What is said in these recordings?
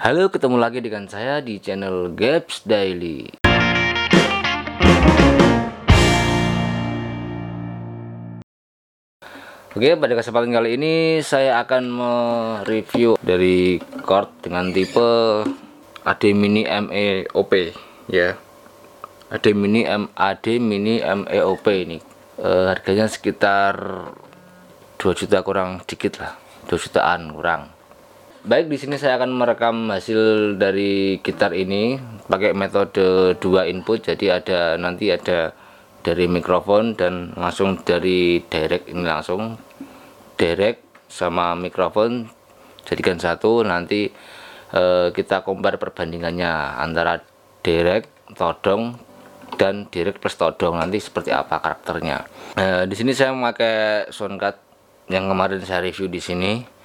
Halo, ketemu lagi dengan saya di channel Gaps Daily. Oke, pada kesempatan kali ini saya akan mereview dari chord dengan tipe AD Mini MEOP ya. AD Mini M AD Mini MEOP ini. E, harganya sekitar 2 juta kurang dikit lah. 2 jutaan kurang Baik, di sini saya akan merekam hasil dari gitar ini pakai metode dua input. Jadi ada nanti ada dari mikrofon dan langsung dari direct ini langsung direct sama mikrofon jadikan satu nanti eh, kita compare perbandingannya antara direct todong dan direct plus todong nanti seperti apa karakternya. Eh, di sini saya memakai soundcard yang kemarin saya review di sini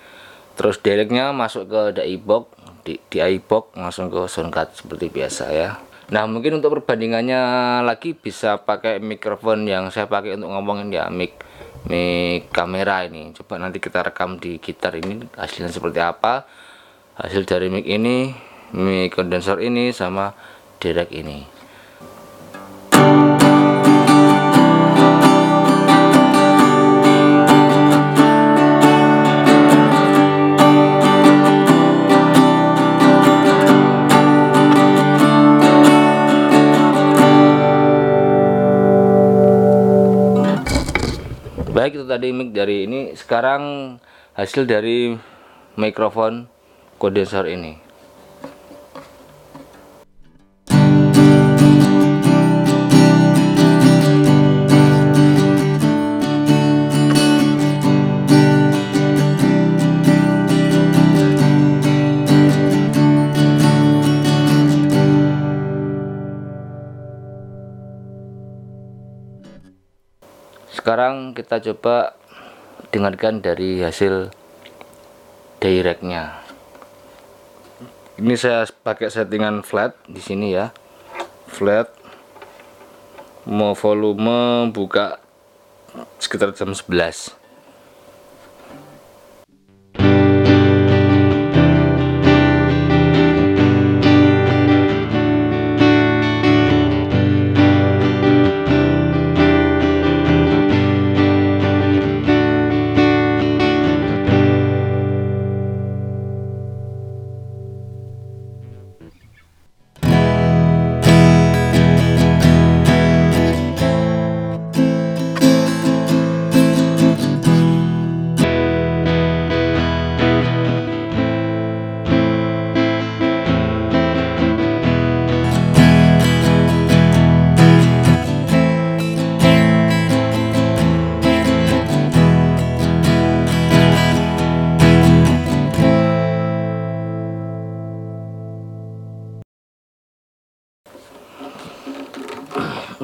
terus directnya masuk ke DI box di, DI box langsung ke soundcard seperti biasa ya. Nah mungkin untuk perbandingannya lagi bisa pakai mikrofon yang saya pakai untuk ngomongin ya mic mic kamera ini. Coba nanti kita rekam di gitar ini hasilnya seperti apa. Hasil dari mic ini mic kondensor ini sama direct ini baik itu tadi mic dari ini. Sekarang hasil dari mikrofon kondensor ini sekarang kita coba dengarkan dari hasil directnya. Ini saya pakai settingan flat di sini ya. Flat. Mau volume buka sekitar jam 11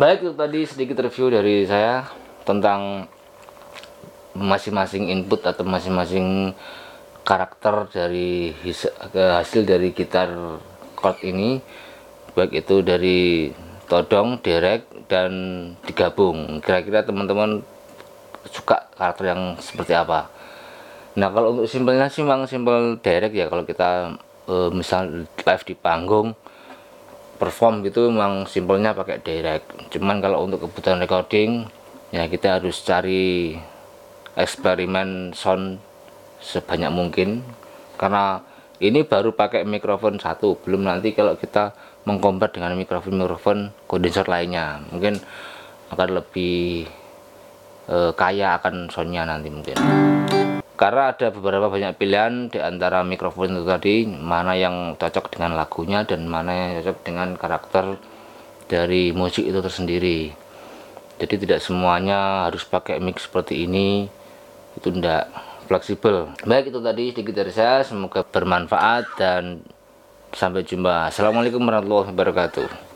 baik itu tadi sedikit review dari saya tentang masing-masing input atau masing-masing karakter dari hasil dari gitar chord ini. Baik itu dari todong, derek dan digabung. Kira-kira teman-teman suka karakter yang seperti apa? Nah kalau untuk simpelnya sih memang simpel derek ya. Kalau kita e, misal live di panggung perform gitu memang simpelnya pakai direct. Cuman kalau untuk kebutuhan recording ya kita harus cari eksperimen sound sebanyak mungkin. Karena ini baru pakai mikrofon satu belum nanti kalau kita mengkompar dengan mikrofon-mikrofon kondensor lainnya. Mungkin akan lebih e, kaya akan soundnya nanti mungkin karena ada beberapa banyak pilihan di antara mikrofon itu tadi mana yang cocok dengan lagunya dan mana yang cocok dengan karakter dari musik itu tersendiri. Jadi tidak semuanya harus pakai mic seperti ini. Itu tidak fleksibel. Baik itu tadi sedikit dari saya. Semoga bermanfaat dan sampai jumpa. Assalamualaikum warahmatullahi wabarakatuh